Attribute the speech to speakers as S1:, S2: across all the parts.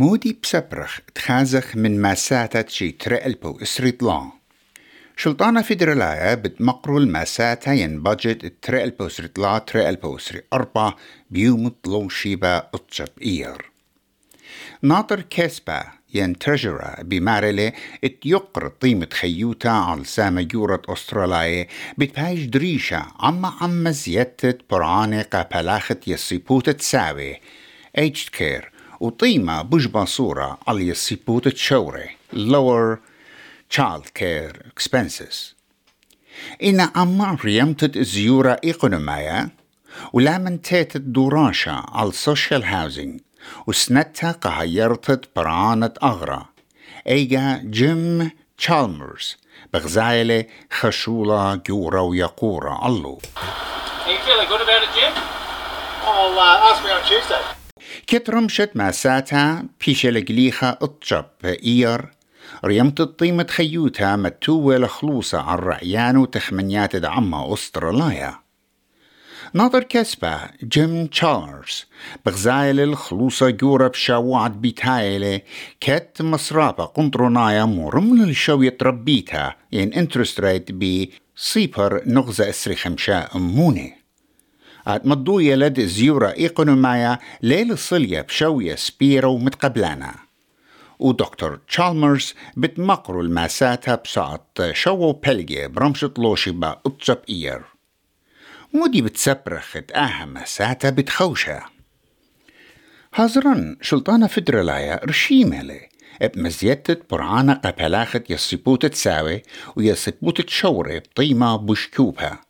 S1: مودي بسبرخ تخازخ من مساتة شي ترقلبو اسريط لأن شلطانة فيدرالايا بتمقرو المساتة ين بادجت ترقلبو اسريط لا ترقلبو اسري أربع بيوم طلو شيبا اتشب إير ناطر كيسبا ين ترجرة بمارلة اتيقر طيمة خيوتا على سامة يورة أستراليا بتبايج دريشة عما عما زيادة برعانة قابلاخت يسيبوت تساوي aged care وطيمة بجبا صورة على يسيبوت تشوري lower child care expenses إن عما ريمتت زيورة إقونومية ولامن تيت الدوراشة على social housing وسنتها قهيرتت برانة أغرى إيجا جيم تشالمرز بغزايلة خشولة جورة ويقورة
S2: Are you feeling good about it, Jim? I'll uh, ask me on Tuesday.
S1: كت رمشت ماساتها بيش لقليخة اطشب إير ريمت الطيمة خيوتها متوة لخلوصة عن رعيان وتخمنيات دعمها أستراليا ناظر كسبة جيم تشارلز بغزايل الخلوصة جورة بشاوعد بيتايلة كت مصرابة قنطرونايا مرمل الشوية ربيتها ين انترست ريت بي صيبر نغزة اسري خمشاء أموني عاد مضو يلد زيورة إيقونومايا ليل الصلية بشوية سبيرة ومتقبلانا ودكتور تشالمرز بتمقروا الماساتها بساعت شوو بلجي برمشة لوشي با اتشب إير. مودي بتسبرخت آها مساتها بتخوشة. هازرن شلطانة فدرالايا رشيمة بمزيتة برعانة قبلاخت يصيبوت تساوي ويصيبوت تشوري بطيمة بشكوبها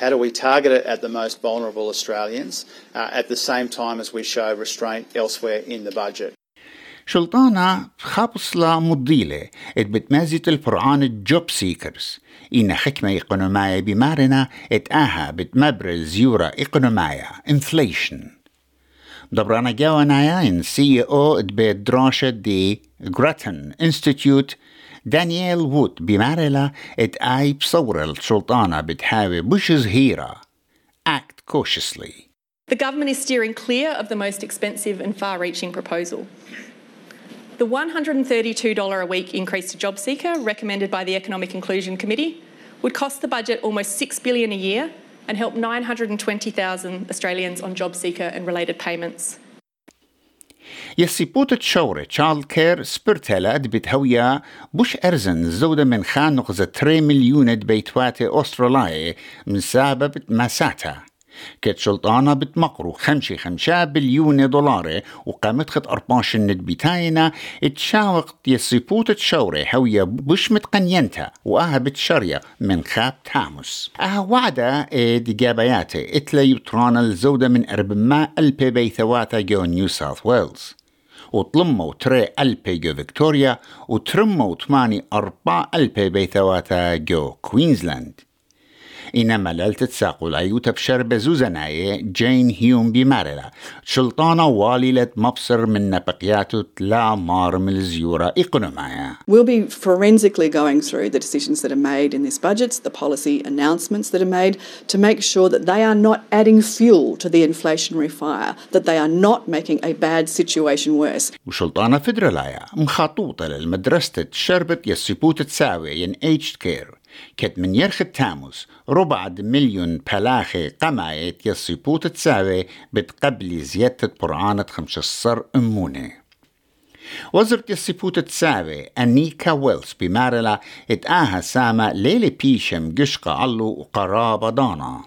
S3: How do we target it at the most vulnerable Australians uh, at the same time as we show restraint elsewhere in the budget?
S1: شلطانة خابصلة مضيلة ات بتمازت البرعان الجوب سيكرز إن حكمة إقونومية بمارنا ات آها بتمبرل زيورة إقونومية inflation دبرانا جاوانايا إن سي او ات بيت دراشة دي جراتن انستيتيوت دانييل وود بمارلا ات آي بصورة السلطانة بتحاوي بش زهيرة act cautiously
S4: The government is steering clear of the most expensive and far reaching proposal. The $132 a week increase to JobSeeker, recommended by the Economic Inclusion Committee, would cost the budget almost $6 billion a year and help 920,000 Australians on JobSeeker and related payments.
S1: يسيبوت تشوري تشارل كير سبرتلا دبت هويا بوش أرزن زودة من خان نغزة 3 مليون بيتواتي أستراليا من سبب مساتها كت شلطانة بتمقرو خمشي خمشا بليون دولار وقامت خط أرباش الند بتاينا اتشاوق يسيبوت تشوري هويا بوش متقنينتا وآها بتشريا من خاب تاموس. آها وعدا إيد جابياتي إتلا يطرانا الزودة من أربما ألبي بيثواتا جو نيو ساوث ويلز. وطلموا تري ألبي جو فيكتوريا وترموا تماني أربع ألبي بيثواتا جو كوينزلاند. إنما لالت تساقو العيوتة بشر بزوزناية جين هيوم بمارلا شلطانة واليلة مبصر من نبقياتو تلا مار من الزيورة إقنومايا
S5: We'll be forensically going through the decisions that are made in this budget, the policy announcements that are made, to make sure that they are not adding fuel to the inflationary fire, that they are not making a bad situation worse.
S1: وشلطانة فدرالايا مخطوطة للمدرسة شربت يسيبوت تساوي ين ايجد كير كت من يرخ تاموس ربع مليون بلاخي قمايت يسيبوت تساوي بتقبلي زيادة برعانة خمس الصر أموني. وزرة يسيبوت تساوي أنيكا ويلز بمارلا اتآها ساما ليلي بيشم قشقة علو وقرابة دانا.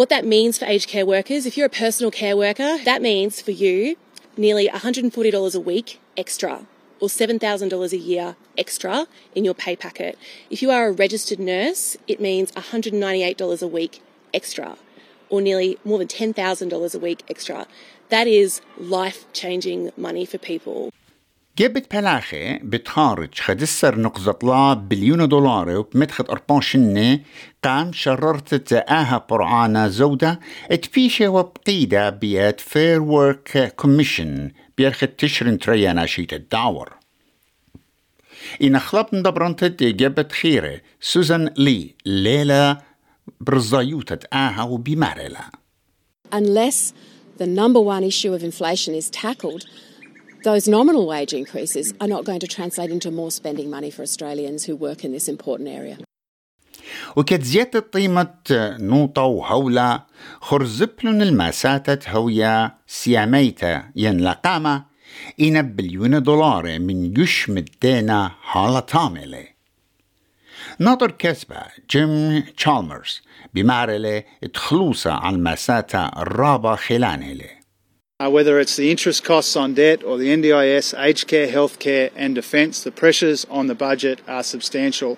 S6: What that means for aged care workers, if you're a personal care worker, that means for you nearly $140 a week extra. Or $7,000 a year extra in your pay packet. If you are a registered nurse, it means $198 a week extra or nearly more than $10,000 a week extra. That is life changing money for people.
S1: جبت بلاخي بتخارج خدسر نقزة لا بليون دولار وبمدخد أربان شنة قام شررت تآها برعانا زودة؟ اتبيشة وبقيدة بيت فير ورك كوميشن بيرخد تشرن تريانا شيت الدعور إن خلط ندبرنت جبت خيرة سوزان لي ليلة برزايوتة آها وبيمارلا
S7: Unless the number one issue of inflation is tackled, those nominal wage increases are not going to translate into more spending money for Australians who work in this important area.
S1: وكت زيادة قيمة نوطة وهولة خرزبلن الماساتة هويا سياميتا ين لقامة إن بليون دولار من جش مدينا حالة تاملة ناطر كسبة جيم تشالمرز بمعرلة تخلوصة عن الماساتة الرابع خلانهلة
S3: Uh, whether it's the interest costs on debt or the NDIS, aged care, healthcare, and defence, the pressures on the budget are substantial.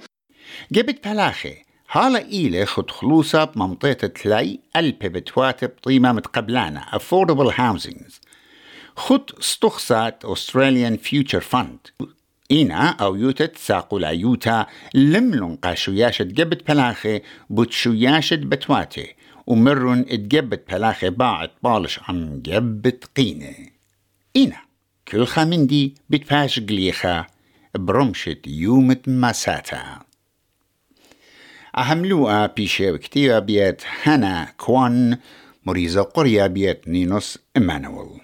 S1: جبت بلاخي هالا إيلي خد خلوصة بمنطقة تلاي ألبي بتواتب طيمة متقبلانا affordable housings خد استخصات Australian Future Fund إينا أو يوتت ساقو العيوتا لملون قاشوياشة جبت بلاخي بتشوياشة بتواتي ومرن اتجبت بلاخي باعت بالش عم جبت قينة. إينا كل خامندي بتفاش قليخة برمشة يومة مساتا. أهملوها بيشي كتيرة بيت هانا كوان مريزة قرية بيت نينوس إمانويل.